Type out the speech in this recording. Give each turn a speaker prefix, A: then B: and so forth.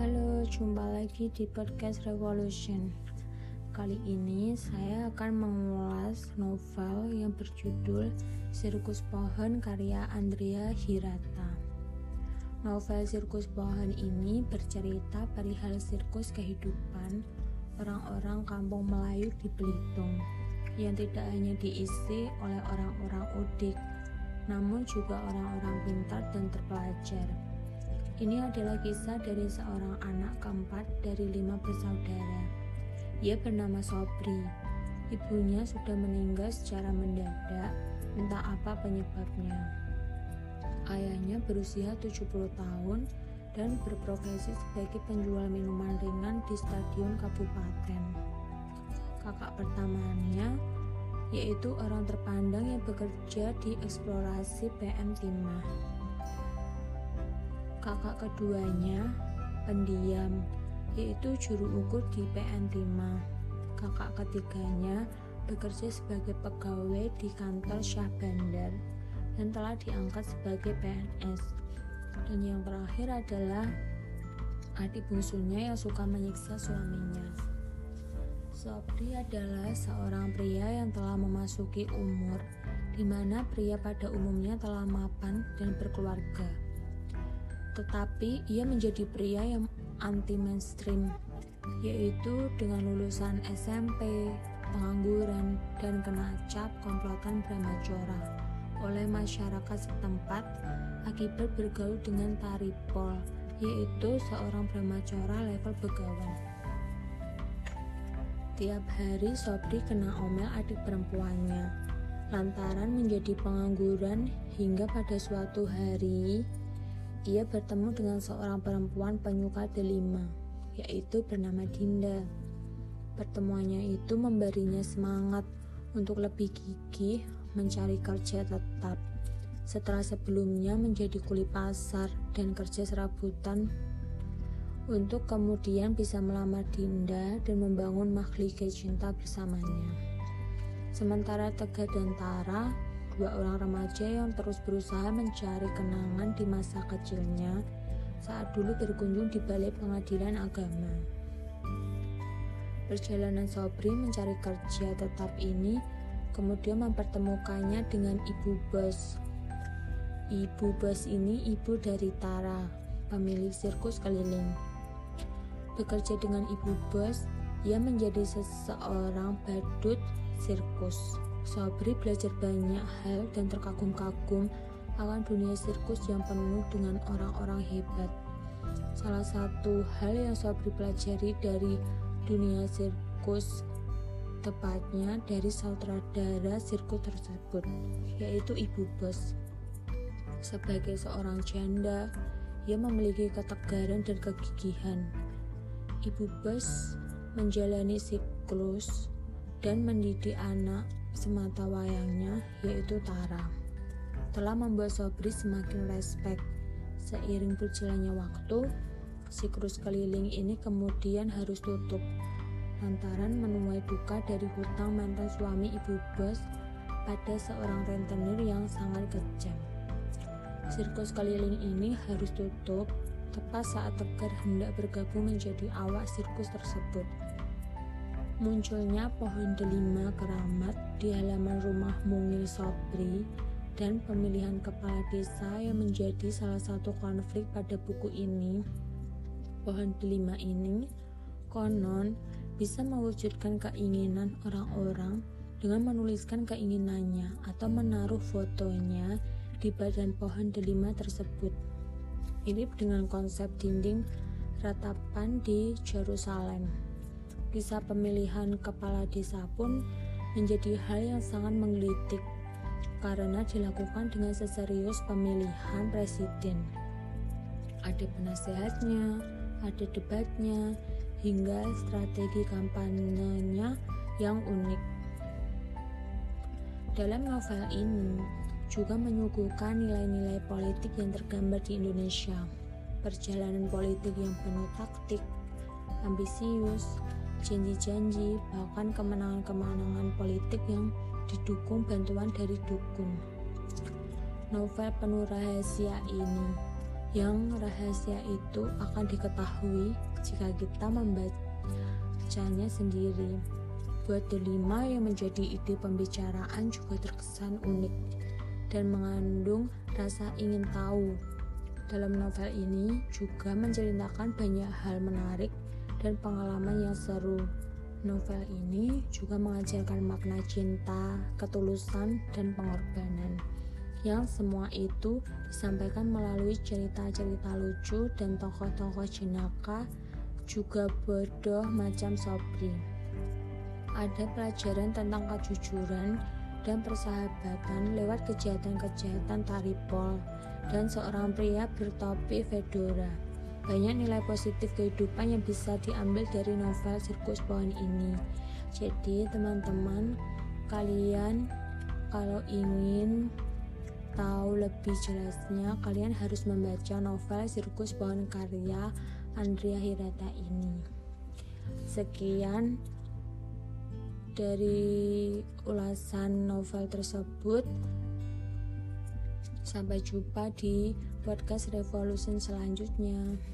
A: Halo, jumpa lagi di podcast Revolution. Kali ini saya akan mengulas novel yang berjudul Sirkus Pohon karya Andrea Hirata. Novel Sirkus Pohon ini bercerita perihal sirkus kehidupan orang-orang kampung Melayu di Belitung yang tidak hanya diisi oleh orang-orang udik, namun juga orang-orang pintar dan terpelajar. Ini adalah kisah dari seorang anak keempat dari lima bersaudara. Ia bernama Sobri. Ibunya sudah meninggal secara mendadak, entah apa penyebabnya. Ayahnya berusia 70 tahun dan berprofesi sebagai penjual minuman ringan di stadion kabupaten. Kakak pertamanya yaitu orang terpandang yang bekerja di eksplorasi PM Timah. Kakak keduanya, pendiam, yaitu juru ukur di PM Timah. Kakak ketiganya bekerja sebagai pegawai di kantor Syah Bandar dan telah diangkat sebagai PNS. Dan yang terakhir adalah adik bungsunya yang suka menyiksa suaminya. Sobri adalah seorang pria yang telah memasuki umur di mana pria pada umumnya telah mapan dan berkeluarga. Tetapi ia menjadi pria yang anti mainstream, yaitu dengan lulusan SMP, pengangguran, dan kena cap komplotan Brahmacora oleh masyarakat setempat akibat bergaul dengan Taripol, yaitu seorang Brahmacora level begawan. Tiap hari Sobri kena omel adik perempuannya lantaran menjadi pengangguran hingga pada suatu hari ia bertemu dengan seorang perempuan penyuka delima yaitu bernama Dinda. Pertemuannya itu memberinya semangat untuk lebih gigih mencari kerja tetap setelah sebelumnya menjadi kuli pasar dan kerja serabutan untuk kemudian bisa melamar Dinda dan membangun mahligai cinta bersamanya. Sementara Tegar dan Tara, dua orang remaja yang terus berusaha mencari kenangan di masa kecilnya saat dulu berkunjung di balai pengadilan agama. Perjalanan Sobri mencari kerja tetap ini kemudian mempertemukannya dengan ibu bos. Ibu bos ini ibu dari Tara, pemilik sirkus keliling. Bekerja dengan ibu bos, ia menjadi seseorang badut sirkus. Sobri belajar banyak hal dan terkagum-kagum akan dunia sirkus yang penuh dengan orang-orang hebat. Salah satu hal yang Sobri pelajari dari dunia sirkus tepatnya dari sutradara sirkus tersebut, yaitu ibu bos. Sebagai seorang janda, ia memiliki ketegaran dan kegigihan. Ibu Bes menjalani siklus dan mendidik anak semata wayangnya yaitu Tara telah membuat Sobri semakin respek seiring berjalannya waktu siklus keliling ini kemudian harus tutup lantaran menuai duka dari hutang mantan suami ibu bos pada seorang rentenir yang sangat kejam. Sirkus keliling ini harus tutup tepat saat Tegar hendak bergabung menjadi awak sirkus tersebut. Munculnya pohon delima keramat di halaman rumah Mungil Sobri dan pemilihan kepala desa yang menjadi salah satu konflik pada buku ini. Pohon delima ini konon bisa mewujudkan keinginan orang-orang dengan menuliskan keinginannya atau menaruh fotonya di badan pohon delima tersebut ini dengan konsep dinding ratapan di Jerusalem. Kisah pemilihan kepala desa pun menjadi hal yang sangat menggelitik karena dilakukan dengan seserius pemilihan presiden. Ada penasehatnya, ada debatnya, hingga strategi kampanyenya yang unik. Dalam novel ini, juga menyuguhkan nilai-nilai politik yang tergambar di Indonesia. Perjalanan politik yang penuh taktik, ambisius, janji-janji, bahkan kemenangan-kemenangan politik yang didukung bantuan dari dukun. Novel penuh rahasia ini yang rahasia itu akan diketahui jika kita membacanya sendiri. Buat delima yang menjadi ide pembicaraan juga terkesan unik dan mengandung rasa ingin tahu. Dalam novel ini juga menceritakan banyak hal menarik dan pengalaman yang seru. Novel ini juga mengajarkan makna cinta, ketulusan, dan pengorbanan. Yang semua itu disampaikan melalui cerita-cerita lucu dan tokoh-tokoh jenaka juga bodoh macam Sobri. Ada pelajaran tentang kejujuran dan persahabatan lewat kejahatan-kejahatan Taripol dan seorang pria bertopi fedora. Banyak nilai positif kehidupan yang bisa diambil dari novel Sirkus Pohon ini. Jadi, teman-teman, kalian kalau ingin tahu lebih jelasnya, kalian harus membaca novel Sirkus Pohon karya Andrea Hirata ini. Sekian dari ulasan novel tersebut. Sampai jumpa di podcast Revolution selanjutnya.